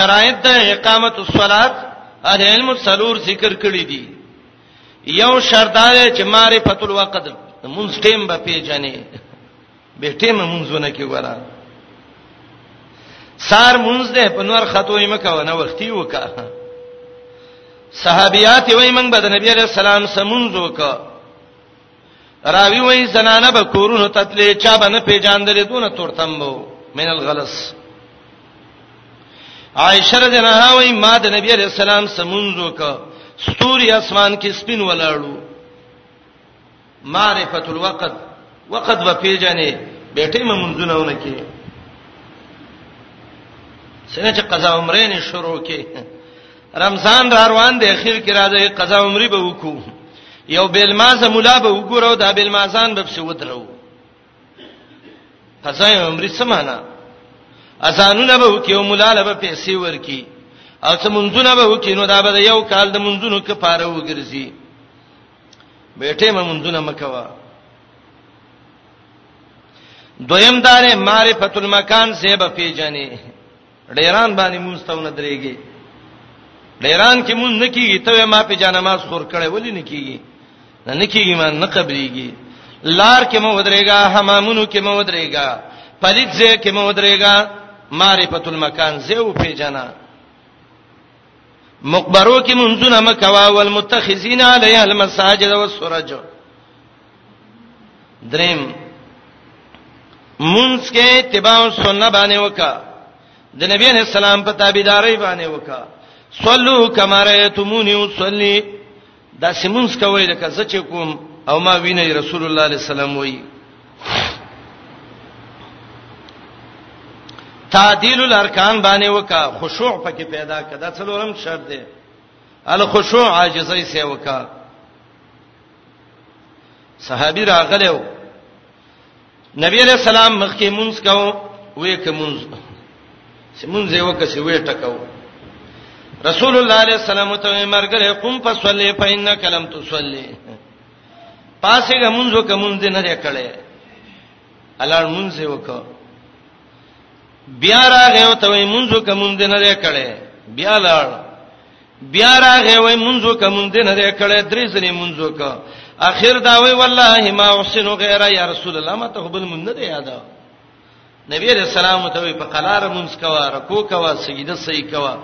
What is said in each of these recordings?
شرایط د اقامت الصلات اهل علم څلور ذکر کړی دي یو شرط دا چې معرفت الوقت مونږ ټیم به پیژنې به ټیم مونږونه کې ورا سار مونږ ده په نور خطوې مکه ونه وختي وکا صحابيات وای موږ به د نبی عليه السلام سمونځ وکا راوی وای زنانه به کورونو تتلې چا به نه پیژاندلې دونه تورتم وو من الغلس عائشه رضی الله عنها وای ما د نبی علیہ السلام سمونځو ک ستوري اسمان کې سپین ولاړو معرفت الوقت وقت به پیژنې بیٹې ممنځونه ونه کې څنګه چې قضا عمرین شروع کې رمضان را روان دی اخر کې راځي قضا عمرې به وکړو یو بیل مازه مولا به وګورو دا بیل مازان به څه ودرو قضا عمرې سمانا اذانونه به وکيو مولا له به پیسې ورکی او څه منځونه به وکینو دا به یو کال د منځونو کفاره وګرځي بیٹه مې منځونه مکوا دویم دار معرفت المکان سیب پیجنې ډیران باندې مونږ ته نه درېږي ډیران کې مونږ نه کیږي ته ما په جنماز خور کړي ولې نه کیږي نه کیږي ما نه قبليږي لار کې مو ودرېګا حمامونو کې مو ودرېګا پلیت زه کې مو ودرېګا معرفت المکان زه او پیجنا مقبرو کې منځونه مکوا والمتخذین علی المساجد والسرج دریم مونږ کې اتباع سنت باندې وکا د نبی علیہ السلام په تابعداري باندې وکا صلو کما رایتمونی وصلی دا سیمونس کوي لکه زچ کوم او ما ویني رسول الله علیه السلام وایي تعدیل الارکان باندې وکا خشوع پکې پیدا کړه دا څلورم شرط دی الخشوع عاجزۍ سه وکا صحابي راغلو نبی علیہ السلام مخکې مونږ کاو وې کومز سمونځ یو کسي وې ټکاو رسول الله علیه السلام ته مرګره قم فصلی فإنک لم تصلی پاسه غمونځ کومز نه لري کړي الله مونږ یو کو بیا راغه ته مونږ کومز نه لري کړي بیا لاړ بیا راغه وای منځو کوم دین نه کړه درې ځلې منځو کا اخر دا وای والله ما احسن غیر یا رسول الله ما ته بل مونږ نه دی یاد نبی رسول الله ته په قلار مونږ کوا رکو کوا سجده صحیح کوا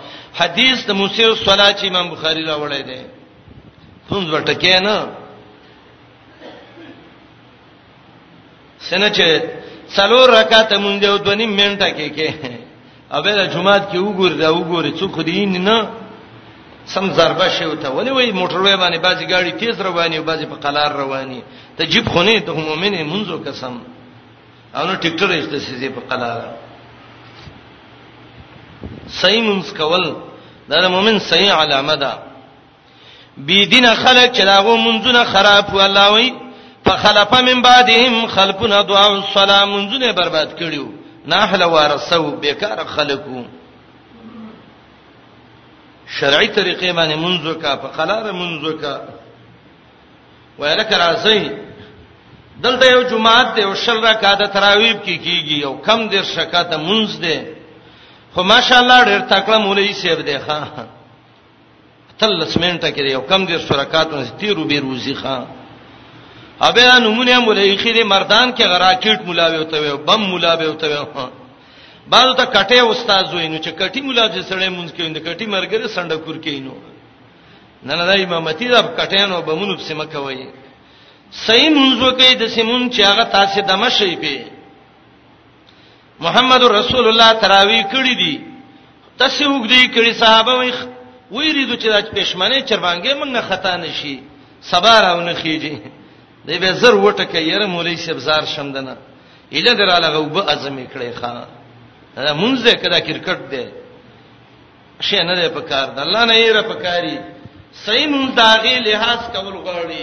حدیث د موسی صلی چې امام بخاری راوړی دی څنګه ورټکې نه سنه چې څلور رکعات مونږ دی او دونی منټه کې کې اوبه د جمعات کې وګور دا وګوري څوک دی نه سم ضربه شي او ته ولې وای موټر وای باندې بازي گاډي تیز رواني او بازي په قلار رواني ته جیب خونه ته مؤمن منځو قسم او نو ټیکټر یې ته سيزي په قلار صحیح منځ کول دا مؤمن صحیح علامه ده بی دین خلق چې داغو منځونه خراب و الله وی فخلف من بعدهم خلفنا دعاء الصلاه منځونه برباد کړیو ناحله ورسو بیکار خلقو شرعي طریقې باندې منځو کا په قلار منځو کا وایره کرازي دلته یو جمعات دی او شل رکعات تراویب کی کیږي او کم دیر شکاته منځ دی خو ماشاءالله ډېر تکړه مولوی سیب دی ښا تل لسمنټه کې یو کم دیر شرکاتو نه تیرو بیر وزي خان ابه نمونه مولای خیر مردان کې غراکټ مولا وي او ته بم مولا وي او ته بعضو ته کټه استاد وای نو چې کټي مولا چې سړی مونږ کې د کټي مرګره سنډه کور کې نو نه نه د امامتی د کټانو بمونو په سم کوي صحیح مونږ وکي د سیمون چې هغه تاسو دمه شي په محمد رسول الله تراوی کړی دی تاسو وګړي کړي صحابه وي ویریدو چې د پښمنې چرمانګې موږ نه خطا نشي سبا راونه خيږي دی به زر وټه کې یره مولوی صاحب زار شمدنه اله دراله غوب اعظم کړي ښا مونږ دې کدا کرکټ دی شي نه ده پکار د الله نه یې را پکاري صحیح مونږ داغه لحاظ کول غواړي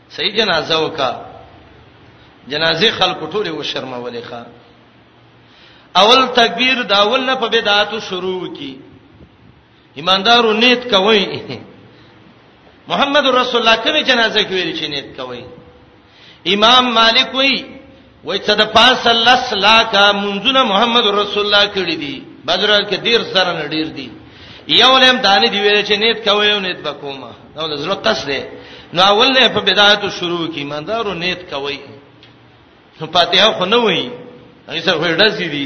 صحیح جنازه وکا جنازه خلق ټوله و شرمولې ښا اول تکبیر دا اول نه په بدعاتو شروع کی ایماندارو نیت کوي محمد رسول الله کوي جنازه کې ویل چې نیت کوي امام مالک وی وای څه د پاسه لس لاکه منځونه محمد رسول الله کړی دي بدره کې ډیر سره نه ډیر دي یو لم دانی دی ویل چې نیت کوي او نیت بکوما نو د زړه قص دی نو اول نه په بدايت شروع کی مندارو نیت کوي نو فاتحه خو نه وای ایسه وړه سي دي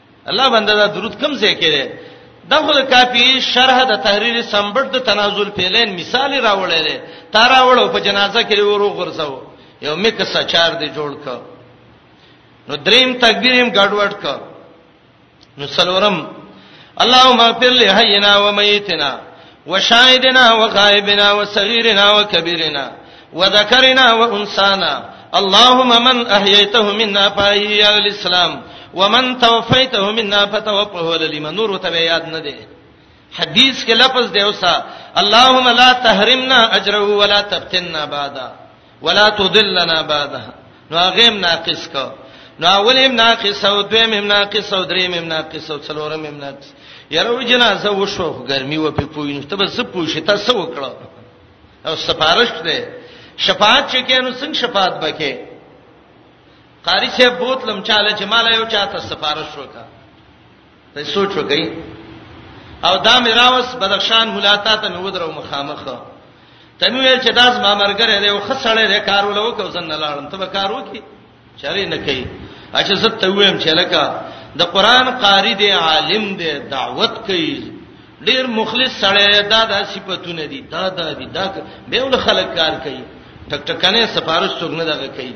الله بنده دا درود کم ځای کې دی دا خو د کافی شرح د تحریر سمبټ د تنازل پیلین مثال راوړل دی تارا وړو په جنازه کې ورو غرسو یو میکس چار دی جوړ ک نو دریم تکبیر هم ګډوډ ک نو سلورم اللهم اغفر لحینا ومیتنا وشاهدنا وغائبنا وصغيرنا وكبيرنا وذكرنا وانثانا اللهم من احييته منا فاحيه على الاسلام ومن توفيته منا فتوفه على الايمان نور ته یاد نه دی حدیث کې لفظ دی اوسا اللهم لا تحرمنا اجره ولا تفتنا بعدا ولا تضلنا بعدها نو هغه هم ناقص کو نو اول هم ناقص او دویم هم ناقص او دریم هم ناقص او څلورم هم ناقص یره جنازه وشو ګرمي و په پوینو ته بس پوښی تاسو وکړه او سفارش ده شفاعت چې کینو څنګه شفاعت بکې قاری صاحب بوتلم چاله چې مال یو چاته سفارش وکړه ته سوچ وکړي او دا مې راوس بدخشان ملاتا ته مې ودرو مخامخ ته مې ویل چې داس ما مرګره دی او خسړې دی کار ولو کو زنه لاړم ته به کار وکي چاري نه کوي اچھا زه ته ویم چې لکه د قران قاری دی عالم دی دعوت کوي ډیر مخلص سړی دا د صفاتونه دي دا دا دي دا به ول خلک کار کوي ټک ټکنه سفارش څوګنه دغه کوي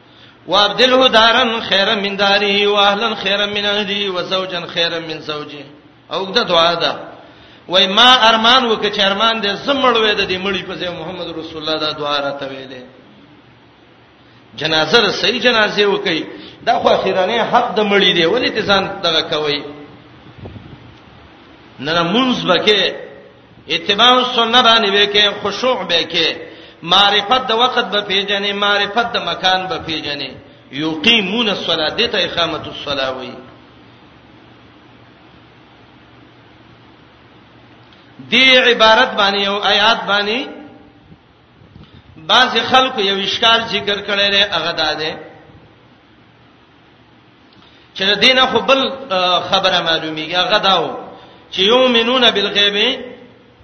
وابدله دارن خیرا من داری و اهلا خیرا من اهلی و زوجا خیرا من زوجی او دا دعا ده وای ما ارمان وک چې ارمان دې زمړ وې د دې مړی په ځای محمد رسول الله دا دعا راته ویلې جنازه ر صحیح جنازه وکي دا خو اخیرانه حق د مړی دی ولې ته ځان دغه کوي نه نه مونږ بکه اتباع السنه باندې به کې خشوع به کې معرفت د وخت به پیژنې معرفت د مکان به پیژنې یقیمون الصلاه د ته اقامت الصلاه وی دی عبارت باندې او آیات باندې بعض خلکو یو اشکال ذکر کړی دی هغه دا دی چې د دینه خو بل خبره معلومیږي هغه داو چې یومنون بالغیب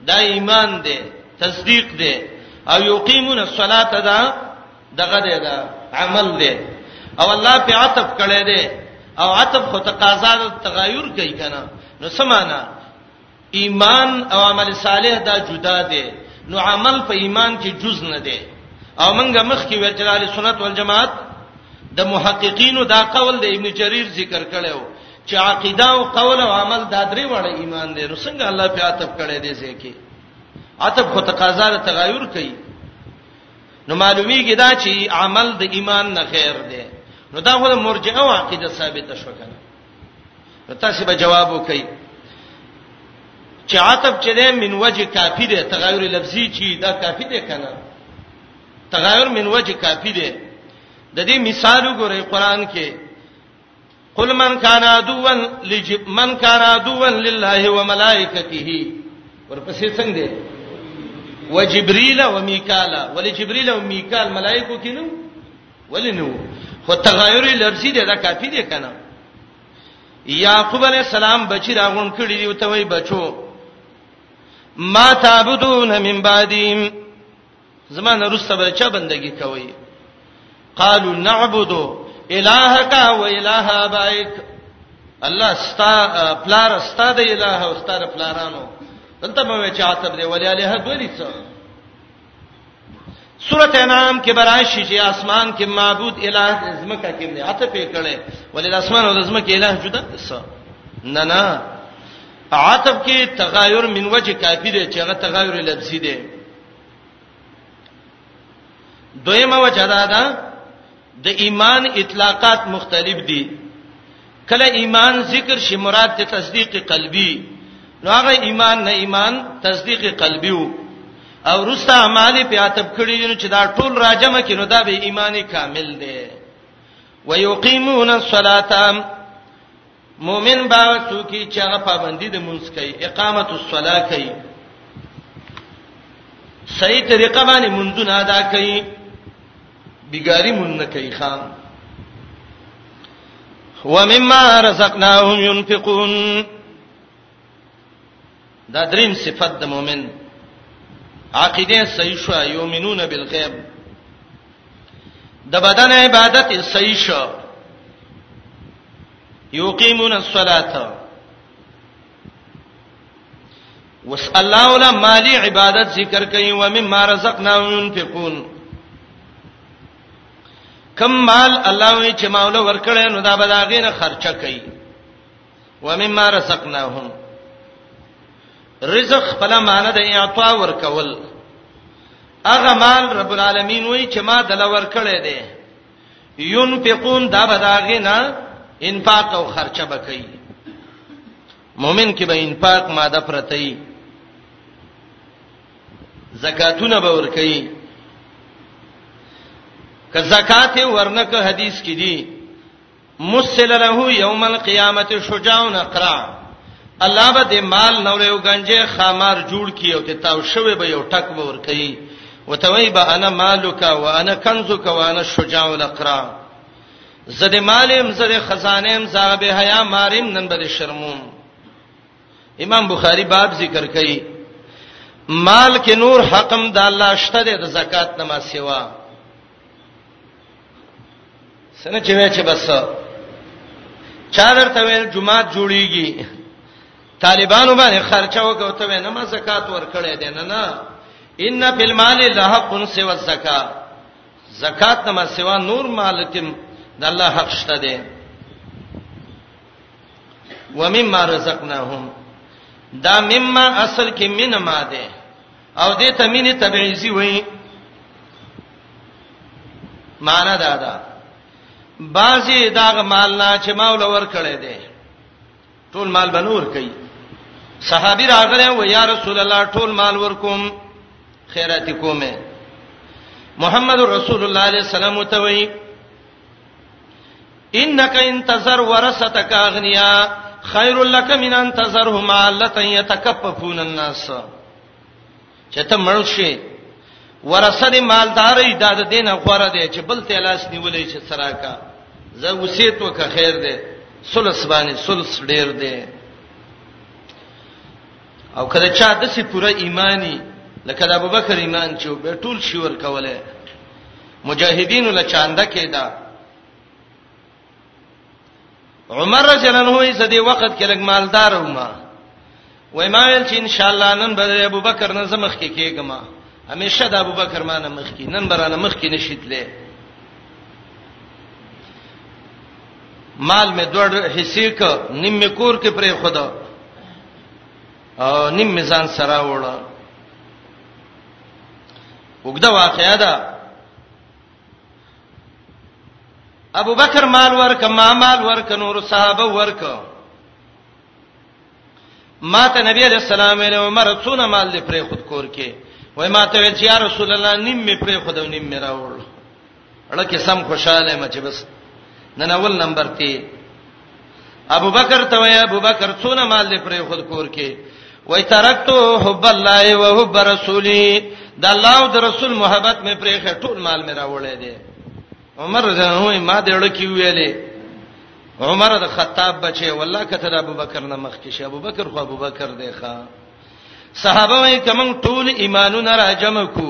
دا ایمان دی تصدیق دی او یقیمون الصلاۃ دا دغه دی دا عمل دی او الله په عطف کړی دی او عطف خو تقاضا د تغیر کوي کنه نو سمانا ایمان او عمل صالح دا جدا دي نو عمل په ایمان کې جز نه دی او منګه مخ کې ویل چې اهل سنت والجماعت د محققینو دا قول د ابن جریر ذکر کړو چې عقیده او قول او عمل دا درې وړ ایمان دی نو څنګه الله په عتب کړي دي ځکه عتب خو تقاضا له تغایر کوي نو معلومیږي دا چې عمل د ایمان نه خیر دی نو دا خو د مرجئه او عقیده ثابته شو کنه تاسو به جواب وکړئ چې عتب چې ده من وجه کافی ده تغیر لفظي چې دا کافی ده کنه تغیر من وجه کافی ده د دې مثال وګورئ قران کې قل من کان عدوا لجب من کان عدوا لله وملائکته ورپسې څنګه ده وجبريل وميكال ولجبريل وميكال ملائکه کینو ولی نو خو تغیر لفظی دی دا کافی دی کنه یعقوب علی السلام بچی راغون کړی دی او ته وای بچو ما تعبدون من بعدیم زمانه رسته به چا بندگی کوي قالوا نعبد الهك و اله ابائك الله ستا پلار ستا د اله او ستا د پلارانو دلته به چا عتب دی ولی اله دوی څه سورۃ انعام کې براشي چې اسمان کې معبود الہ زمکه کې نه اته پې کړي ولې اسمان او زمکه الہ جدا څه نه نه عتب کې تغایر من وجه کافی دی چې هغه تغایر لفظي دی دویمه وجه دا ده د ایمان اطلاقات مختلف دي کله ایمان ذکر شي مراد ته تصدیق قلبي نو هغه ایمان نه ایمان تصدیق قلبي وو او رسته اعمال په اتب کړی نو چې دا ټول راجمه کینو دا به ایمانی کامل دی ويقيمون الصلاه مؤمن با څوکي چې هغه پابندي د مونږ کوي اقامت الصلاه کوي صحیح طریقه باندې مونږونه ادا کوي بیګاری مونږ نه کوي خان ومما رزقناهم ينفقون دا دریم صفت د مؤمن عقیده صحیح شو یؤمنون بالغیب د بدن عبادت صحیح شو یقیمون الصلاۃ وس الله ولا مالی عبادت ذکر کوي و مما رزقناهم ينفقون کم مال الله وی چې ماوله ورکړې نو دا بداغینه خرچه کوي ومما رزقناهم رزق خپل معنی د اعطا ورکول اغه مال رب العالمین وای چې ما دل ورکړې دي ينفقون دا بداغه نه انفاق او خرچه بکئی مؤمن کې به انفاق ماده پرته ای زکاتونه به ورکئی که زکات ورنکه حدیث کې دي مسل له یوم القیامت شجاع نقرا الله به د مال نور یو گنجه خمار جوړ کی او ته تاو شوی به یو ټک به ور کوي وتوی به انا مالک و انا کنزک و انا شجاع القرا زده مالم زده خزانم زغه به حیا مارم نن به شرموم امام بخاری باب ذکر کوي مال کې نور حقم د الله شته د زکات نما سیوا سره چې وای چې بس چا درته ویل جمعه جوړیږي طالبانو باندې خرچه وکړو ته نه ما زکات ورکړې ده نه نه ان فی المال لحق سوى الزکا زکات نه ما سوا نور مال تیم د الله حق شته ده ومما رزقناهم دا مما اصل کې مینما ده او دې ته مینه تبعیزی وایي معنا دا ده بعضی داغه مال نه چې مال ور کړی دی ټول مال بنور کوي صحابي راغله و یا رسول الله ټول مال ور کوم خیرات کومه محمد رسول الله علیه السلام ته وایي انک انتظر ورثتک اغنیا خیر لک من ان تذرهم علتا یتکففون الناس چته مړ شي ورثه دې مالداري دا د دینه غوړه دي چې بل ته لاس نیولې چې سراکا زه وصیت وکه خیر دې سلس باندې سلس ډیر دې او کله چا د سي پوره ایمانی لکه د ابوبکر ایمان چې به ټول شي ور کوله مجاهدین له چاندا کېدا عمر رضی الله عنه یې سدي وخت کې لګ مالدار ومه وای ما ویل چې ان شاء الله نن به ابو بکر نه زمخ کې کېږم همیشه د ابو بکر مانه مخ کې نن برانه مخ کې نشیدلې مال می دوړ حصے ک نیم می کور کې پرې خدا او نیم می ځان سره وړه وګدا واقعیا ده ابو بکر مال ورک ما مال ورک نور صحابه ورک ما ته نبی علیہ السلام له عمر څونه مال لې پرې خود کور کې وای ما ته چې یا رسول الله نیم می پرې خود او نیم می راوړل اړه کې سم خوشاله مچ بس نن اول نمبر ته ابو بکر ته وای ابو بکر څونه مال دې پرې خود کور کې وای ترکتو حب الله او حب رسولي د الله او د رسول محبت مې پرې خې ټول مال مې راوړې دي عمر زنه ما دې اړه کې ویلې عمر د خطاب بچي والله کته د ابو بکر نه مخ کې شه ابو بکر خو ابو بکر دی ښا صحابه وای کوم ټول ایمانونه راجم کو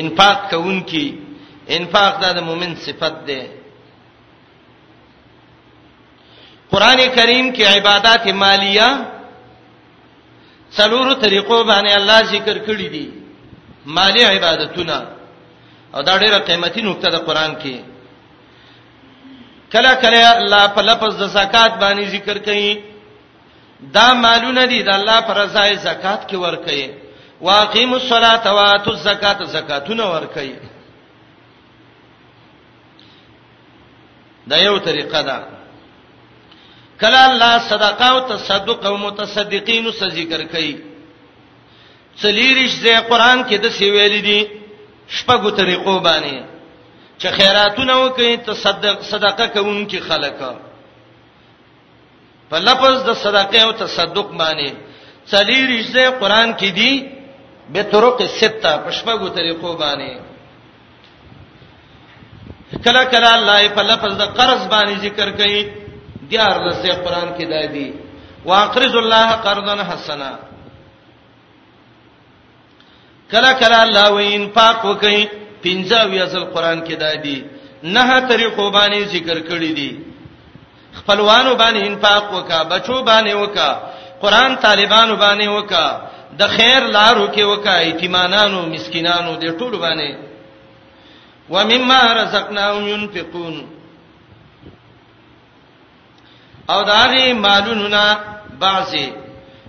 انفاق کوونکی انفاق دا د مؤمن صفت ده قران کریم کې عبادت مالیه څلورو طریقو باندې الله ذکر کړی دي مالی عبادتونه او دا ډیره قیمتي نقطه ده قران کې کله کله الله په لفظ د زکات باندې ذکر کوي دا مالونه دي د الله پر رضا زکات کې ورکړي واقیم الصلاۃ و اتو الزکات زکاتونه ورکړي دا یو طریقه ده کله الله صدقه او تصدق او متصدقین سره ذکر کوي څلیریش زې قران کې د سی ویل دي شپږو طریقو باندې چې خیراتونه وکړي تصدق صدقه کوونکي خلک په لفظ د صدقه او تصدق باندې څلې رښتې قران کې دي به طرق سته پښپغو طریقو باندې کله کله الله په لفظ د قرض باندې ذکر کوي دیار لسه قران کې دای دي واقرض الله قرضا حسنا کله کله الله وی انفاق وکي پنځه وی اصل قران کې دادی نه طریقو باندې ذکر کړی دی خپلوانو باندې انفاق وکا بچو باندې وکا قران طالبانو باندې وکا د خیر لارو کې وکا ایتمانانو مسکینانو دې ټول باندې ومما رزقناهم ينفقون او داغه مالونو نه بعضی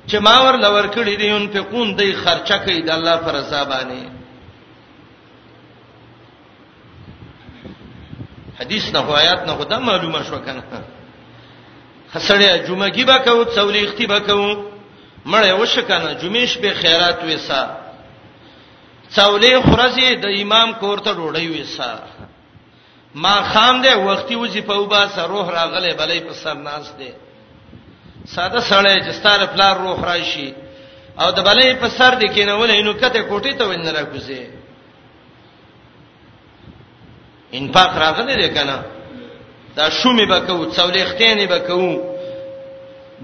چې ما ور لور کړی دی ان په قون دی خرچه کوي د الله پر حسابانه حدیث نه هو آیات نه خدا معلومه شو کنه خسړې جمعه کی به کو څولېختی به کو مړې وشکنه جمعې شپې خیرات وېسا څولې خرزي د امام کور ته ډوړی وېسا ما خام دی وختي وظیفه وباسه روح راغله بلې په سر ناس دی ساده سړی چې ستاره پلار روح راشي او د بلې په سر دی کینولې نو کته کوټې ته وین راکوزي ان پاک راغله دی کنه دا شومې بکو څولېختېنې بکو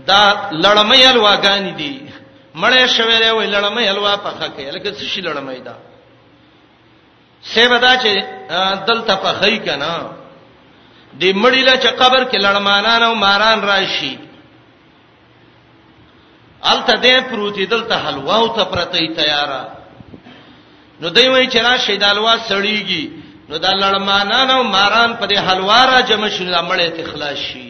دا لړمې الواګانی دي مړې شوې وې لړمې الوا پخه کې لکه څه شي لړمې ده سیبه دا چې دلته په خی کنه د مړی له چې قبر کې لړمانان او ماران راشي الته دې پروتي دلته حلوا او ته پرته تیارا نو دوی وایي چې را شي د حلوا سړیږي نو دا لړمانان او ماران په دې حلوا را جمع شول مړې تخلاص شي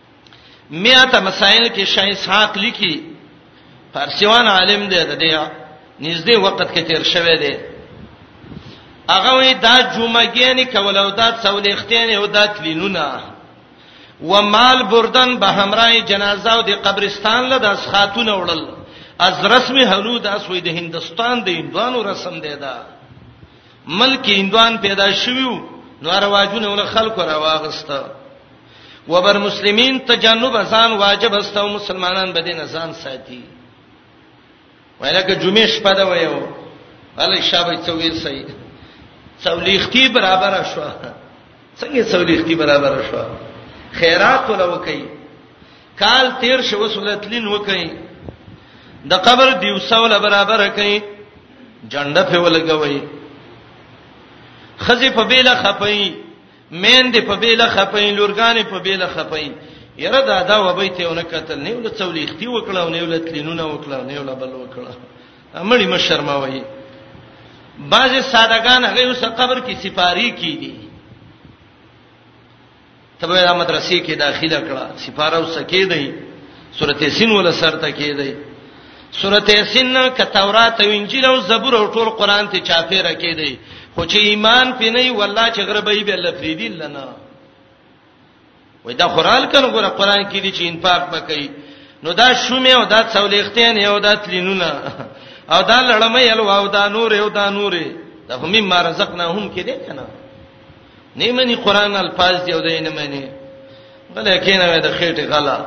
میاته مسائل کې شای اسحاق لیکي فارسیوان عالم دی د دې نږدې وخت کې تیر شوی دی هغه وی دا جمعګیانی کول او دا څولېختین او دا تلینونه و مال بردن به همراهي جنازه او د قبرستان له داس خاتون وړل از رسم هلو داس وې د هندستان د هندوانو رسم دی دا ملک هندوان پیدا شویو نو رواجونه ول خلکو راواغسته وبر مسلمین تجنب ځان واجب است او مسلمانان به دین ځان ساتي ولکه جمعې شپه دا ویو ولې شابه څوې سي څولېختی برابر شو څنګه څولېختی برابر شو خیرات ولا وکي کال تیر شو وسولتلین وکي د قبر دیوسول برابر کړي جنډه په ولګوي خزي په بیله خپي مین دې په بیل خپې لورګانې په بیل خپې یره دا دا و بیت یو نه قتل نه ول څولېختی وکړه او نه ول تلینونه وکړه نه ول بل وکړه امړي مشرما وایي بعضی سادهګان هغه اوس قبر کې سپاری کی دي تبه را مدرسې کې داخله کړه سپاره اوس کې دی سورته سین ول سرته کې دی سورته سن ک تورات او انجیل او زبور او ټول قران ته چاپیره کې دی خو چې ایمان پې نه والله چې غربې به لفریدی لنا وای دا قران کنه ګره قران کې دي چې انفاق وکړي نو دا شومه او دا څولېختین او دا تلینونه او دا لړمې الو او دا نور او دا نورې دا هم ما رزقناهم کې دي کنه نه مني قران الفاظ دی او دین مني غلې کینه وې د خېټه غلا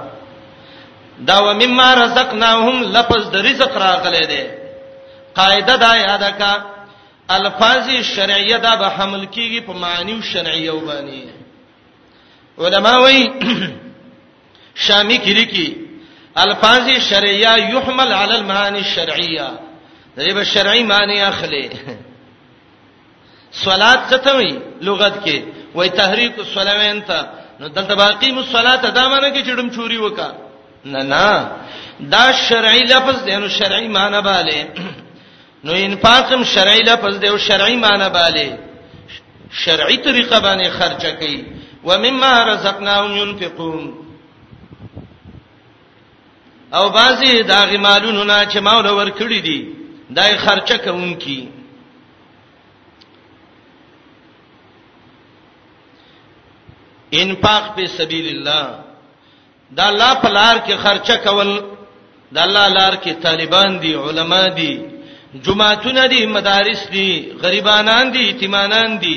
دا و مما رزقناهم لفظ د رزق راغلې ده قاعده دا یاد کا الفاظ شرعیه دا به حمل کیږي په معنی او شرعیه وبانی علما وایي شامی کلی کی الفاظ شرعیه یحمل علی المعانی الشرعیه دغه شرعی معنی اخلي صلات څه ته وایي لغت کې وایي تحریک الصلوین ته نو دلته باقی مصلات دا معنی کې چړم چوری وکا نه نه دا شرعي لفظ دی نو شرعي معنی باندې نو انفاقم شرعي لفظ دی او شرعي معنی باندې شرعي طریقه باندې خرچه کوي ومما رزقناهم ينفقون او بعضی دا غي مالونو نه چې ما ولور کړی دي دای خرچه کوونکی انفاق په سبیل الله دا الله په لار کې خرچه کول دا الله لار کې طالبان دي علما دي جماعتونه دي مدارس دي غریبانان دي یتیمانان دي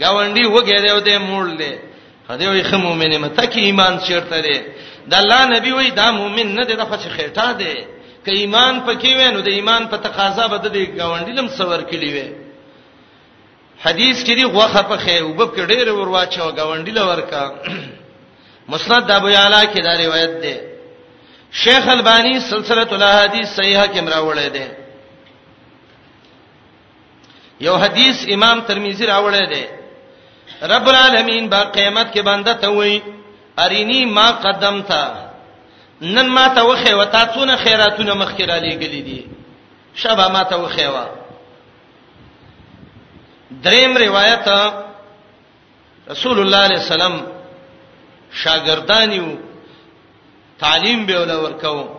گاونډي وګه دی او د مول دی هدی وي خه مؤمنه مته کې ایمان چیرته دی د الله نبی وای دا مؤمن نه دی د خو خېټه دی که ایمان پکې وې نو د ایمان په تقاضا به د گاونډي لم سور کړي وې حدیث کې دی غوخه په خې وبب کې ډېر ور واچو گاونډي لورکا مسند ابو یعلا کې دا روایت دی شیخ البانی سلسله الاحادیث صحیحه کې مراوړې ده یو حدیث امام ترمذی راوړی دی رب العالمین با قیامت کې بنده ته وایي ارینی ما قدمت نن ما ته وخه وتا څونه خیراتونه مخکې را لېګلې دي شبا ما ته وخه وا دریم روایت رسول الله علیه السلام شاګردانیو تعلیم به ول ورکاو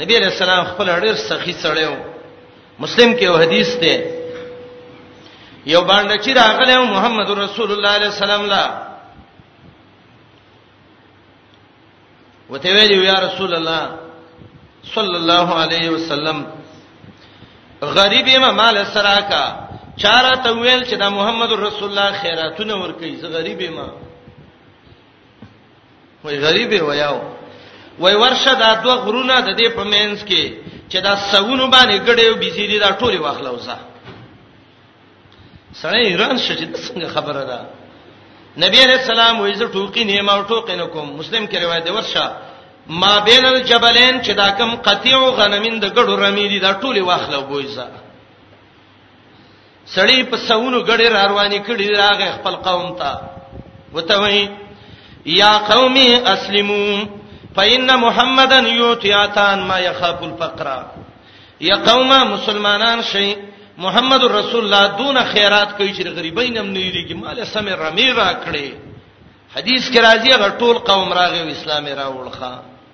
نبی علیہ السلام خپل ډېر سخی سړیو مسلم کې یو حدیث دی یو باندې چې راغلی محمد رسول الله علیه السلام لا وته ویل یا رسول الله صلی الله علیه وسلم غریب ما مال سراکا چاره ته ویل چې دا محمد رسول الله خیراتونه ور کوي زه غریب ما وای غریب ویاو وای ورشه دا دوه غرونه د دې په مینس کې چې دا سونو باندې ګړې او بيزيري دا ټوله واخلوځه سړی ایران شې د څنګه خبره ده نبی علیہ السلام وایي زه ټوکی نیمه او ټوکی نه کوم مسلم کې روایت دی ورشه ما بین الجبلین چې دا کم قطیع غنمین د ګړو رمی دي دا ټوله واخلو بوځه سړی په سونو غړي را رواني کړي راغه خپل قوم ته وته وی یا قومي اسلمو فإن محمدًا یوتیاتان ما یخاف الفقر یا قوم مسلمانان شي محمد رسول الله دون خیرات کوي چې غریبین هم نه یریږي مال سم رمی را کړي حدیث کې راځي هغه ټول قوم راغی اسلام راوړخه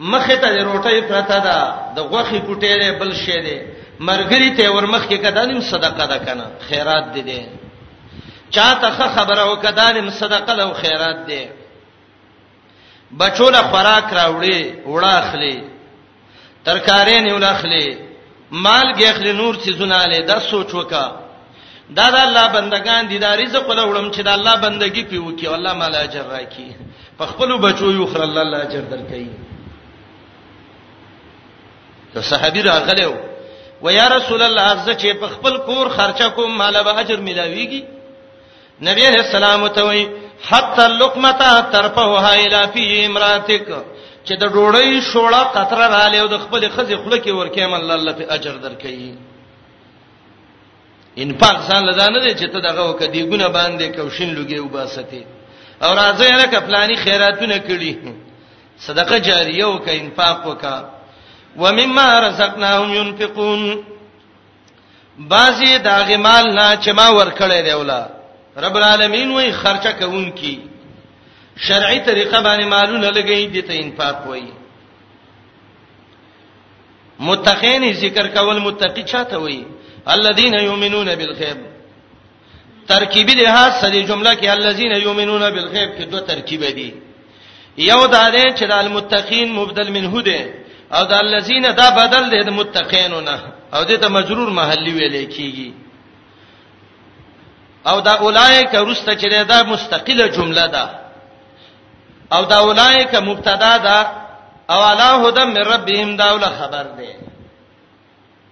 مخه ته د روټۍ پرته ده د غوخي کوټې ده بل شی ده مرګري ته ورمخ کې کدانم صدقه ده کنه خیرات دي ده چاته خبره وکدانم صدقه ده او خیرات ده بچو له خوراک راوړي وړاخلي ترکارې نه ولاخلي مالګه اخلي نور چیزونه لې دا سوچ وکا دا د الله بندگان دي دا رزق له وړم چې د الله بندگی پیو کی الله مال اجر راکي په خپل بچو یو خر الله الله اجر درکې ته صحابي راغلو و یا رسول الله عزت چې په خپل کور خرچه کوم مال به اجر ملاويږي نبی علیہ السلام ته وی حتا لقمتا ترفعها الى فی امراتک چې د ډوړی شوړه قطره را لیو د خپل خزي خله کې ورکه من الله په اجر درکې ان پاک ځان لدانه دي چې ته دغه وک دی ګونه باندې کوشن لګي وباسته او راځي نه کپلانی خیراتونه کړي صدقه جاریه وک انفاق وک ومما رزقناهم ينفقون بازي دا غمال نه چې ما ور کړې دی ولا رب العالمین وای خرچه کوونکی شرعي طریقه باندې مالونه لګی دي ته انفاق وای متقین ذکر کول متقی چاته وای الذين يؤمنون بالغیب ترکیبی لحاظ سره جمله کې الذين يؤمنون بالغیب کې دوه ترکیب دي یو دا دی چې د المتقین مبدل منه دی او د الذين دا بدل دی د متقینو نه او دې ته مجرور محلی ویل کیږي او دا اولایک رسته چې دا مستقله جمله ده او دا اولایک مبتدا ده او علا هدم من ربهم دا ول خبر ده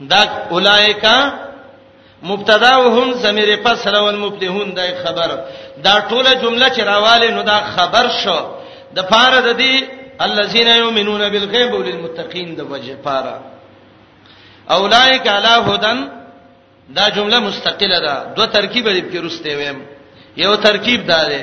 دا اولایک مبتدا وهم ضمیر فصل او المفلحون دا خبر دا ټوله جمله چې راواله نو دا خبر شو د پاره د دې الذين يؤمنون بالغيب وللمتقين د وجه پاره اولایک علی هدن دا جمله مستقله ده دوه ترکیب دې کې رسته ویم یو ترکیب دا ده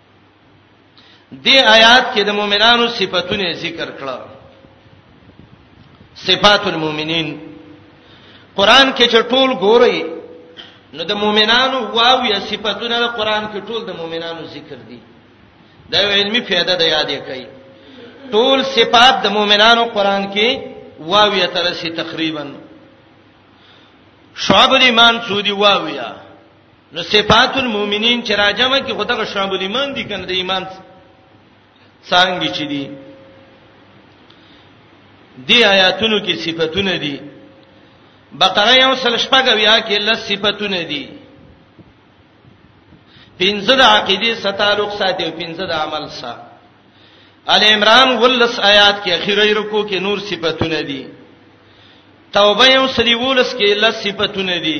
دې آیات کې د مؤمنانو صفاتونه ذکر کړه صفات المؤمنین قران کې چې ټول ګوري نو د مؤمنانو واو یا صفاتونه د قران کې ټول د مؤمنانو ذکر دي دا یو علمي فائدہ ده یادې کوي ټول صفات د مؤمنانو قران کې واو یا ترسي تقریبا شعب الایمان سودی واو یا نو صفات المؤمنین چې راجمه کې خدغه شعب الایمان دي کنه د ایمان څنګه چې دي دی آیاتونو کې صفاتونه دي بقره یو سل شپږه بیا کې لس صفاتونه دي پنځه د عقیده ستالوق ساتي او پنځه د عمل سره ال عمران ولس آیات کې اخیری رکو کې نور صفاتونه دي توبه یو سلی ولس کې لس صفاتونه دي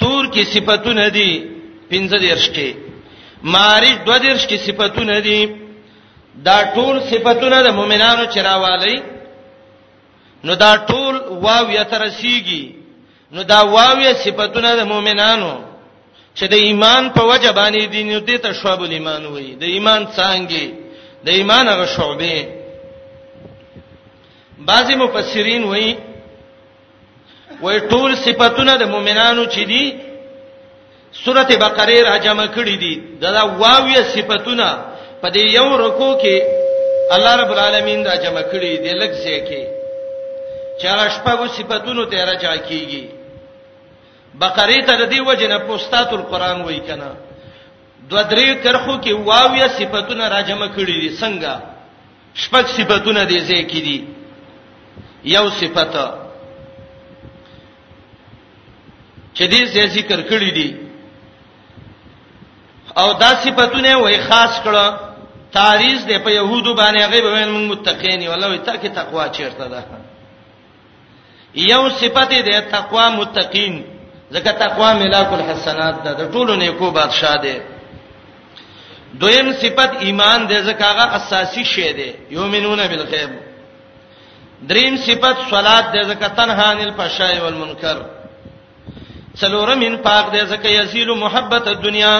تور کې صفاتونه دي 15 درش کې معارج 2 درش کې صفاتونه دي دا ټول صفاتونه د مؤمنانو چروالی نو دا ټول واو یا ترسیږي نو دا واو یا صفاتونه د مؤمنانو چې د ایمان په وجه باندې دي نو دې ته شعب الایمان وایي د ایمان څنګه د ایمان هغه شعبې بعضی مفسرین وایي وای ټول صفاتونه د مؤمنانو چې دي سورته بقره را جمع کړي دي دا واویه صفاتونه په دې یو رکو کې الله رب العالمین دا جمع کړي دي لږ ځای کې چا شپږو صفاتونو ته راځي کیږي بقره ته د دې وجنه پوستات القرآن وای کنه دو درې کرخو کې واویه صفاتونه را جمع کړي دي څنګه شپږ صفاتونه دې ځای کې دي یو صفت چې دې ځای ذکر کړی دي او دا صفاتونه وای خاص کړه تاریخ دې په يهودو باندې هغه به موږ متقین یو الله وي تاکي تقوا چیرته ده یو صفت دی تقوا متقین ځکه تقوا ملاک الحسنات ده د ټولو نیکو بادشاہ دی دویم صفت ایمان دی ځکه هغه اساسي شی دی یومنون بالغیب دریم صفت صلات دی ځکه تنها عن الفحشاء والمنکر څلورم انفاق دی ځکه یزیل محبت الدنیا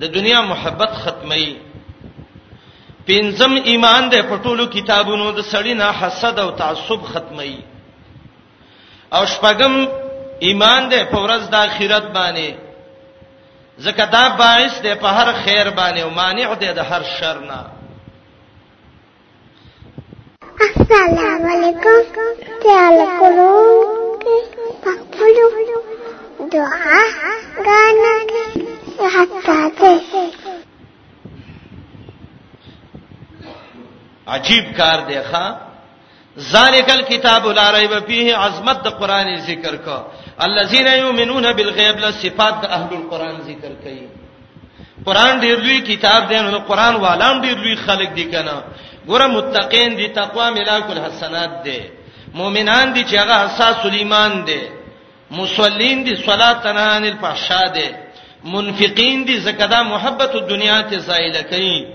د دنیا محبت ختمي پنځم ایمان د پټولو کتابونو د سړی نه حسد او تعصب ختمي او شپږم ایمان د پورز د اخرت باندې زکه دا باعث د په هر خیر باندې او مانع د هر شر نه السلام علیکم تعال کولو پخپلو دعا غانا کې حتا ته عجیب کار دی ښا ذالک الكتاب لا ریب فیه عظمت د قران ذکر کو الذين يؤمنون بالغیب لا صفات د اهل القران ذکر کوي قران ډیر لوی کتاب دی نو قران والام ډیر لوی خلق دي کنه ګوره متقین دي تقوا ملاک الحسنات دي مؤمنان دي چې هغه اساس ایمان دي مصلین دي صلات تنان الفحشاء دي منفقین دي زکدا محبت الدنیا ته زایل کوي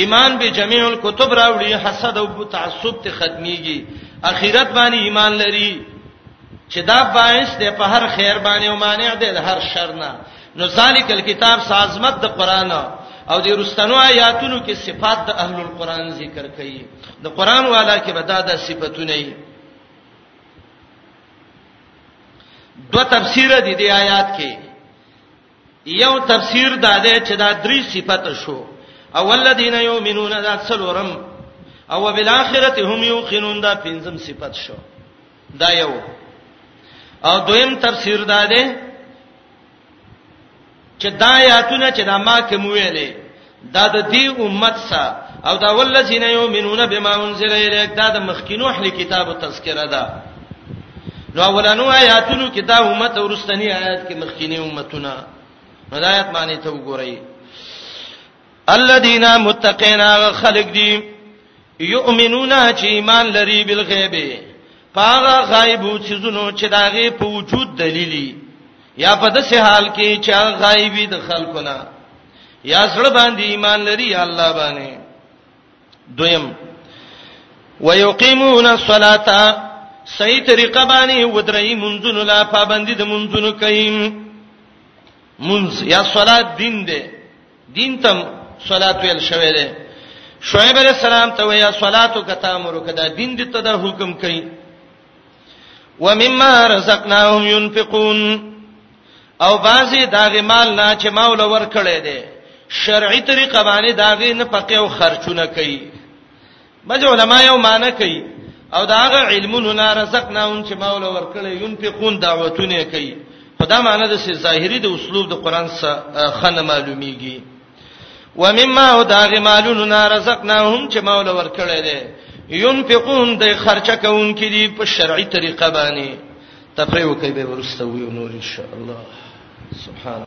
ایمان به جميع الكتب راوړي حسد او تعصب ته ختميږي اخرت باندې ایمان لري چې دا باعث دی په هر خیر باندې او مانع دی د هر شر نه نو ذالک الكتاب سازمت د قران او د رستنو آیاتونو کې صفات د اهل القران ذکر کړي د قران والا کې به دا د صفاتونه یې دو تفسیر دي د آیات کې یو تفسیر دا دی چې دا درې صفات شو اولذین یؤمنون دا څلورم او بالآخرته هم یوقنون دا پنځم صفات شو دا یو او دویم تفسیر دا دی چې دا آیاتونه چې دا ما کوم ویلې دا د دې امت سره او دا ولذین یؤمنون بما انزل الیک دا د مخکینو اهل کتابو تذکرہ ده نو اولانو آیاتونو کې دا امت ورستنی آیات کې مخکینی امتونه هدایت معنی ته وګورئ الذين متقين خلق دي يؤمنون چې ایمان لري بالغیب پاغه غایب چې زونو چې داغه په وجود دلیلی یا په داسې حال کې چې غایبی د خلکو نه یا سره باندې ایمان لري الله باندې دویم ويقيمون الصلاه صحیح طریقه باندې ودرې منځونو لا پابندي د منځونو کوي منځ یا صلات دین دی دین تم صلات ویل شوی دی شعیب علیہ السلام ته ویا صلاتو کتا امر کدا دین دې ته دا حکم کوي ومما رزقناهم ينفقون او بازي داغه مال نه چې ماول ور کړی دی شرعي طریقه باندې داغه نه پکې او خرچونه کوي بج علماء یو معنی کوي او دا هغه علمونو نه رزقناهم چې مولا ورکړي ينفقون دعوتونه کوي خدا معنی د ظاهري د اسلوب د قران سره خنه معلومیږي ومما هو داغه مالونو نه رزقناهم چې مولا ورکړي دي ينفقون د خرچه کوونکې دي په شرعي طریقه باندې تفریو کوي به ورسته وي نور ان شاء الله سبحان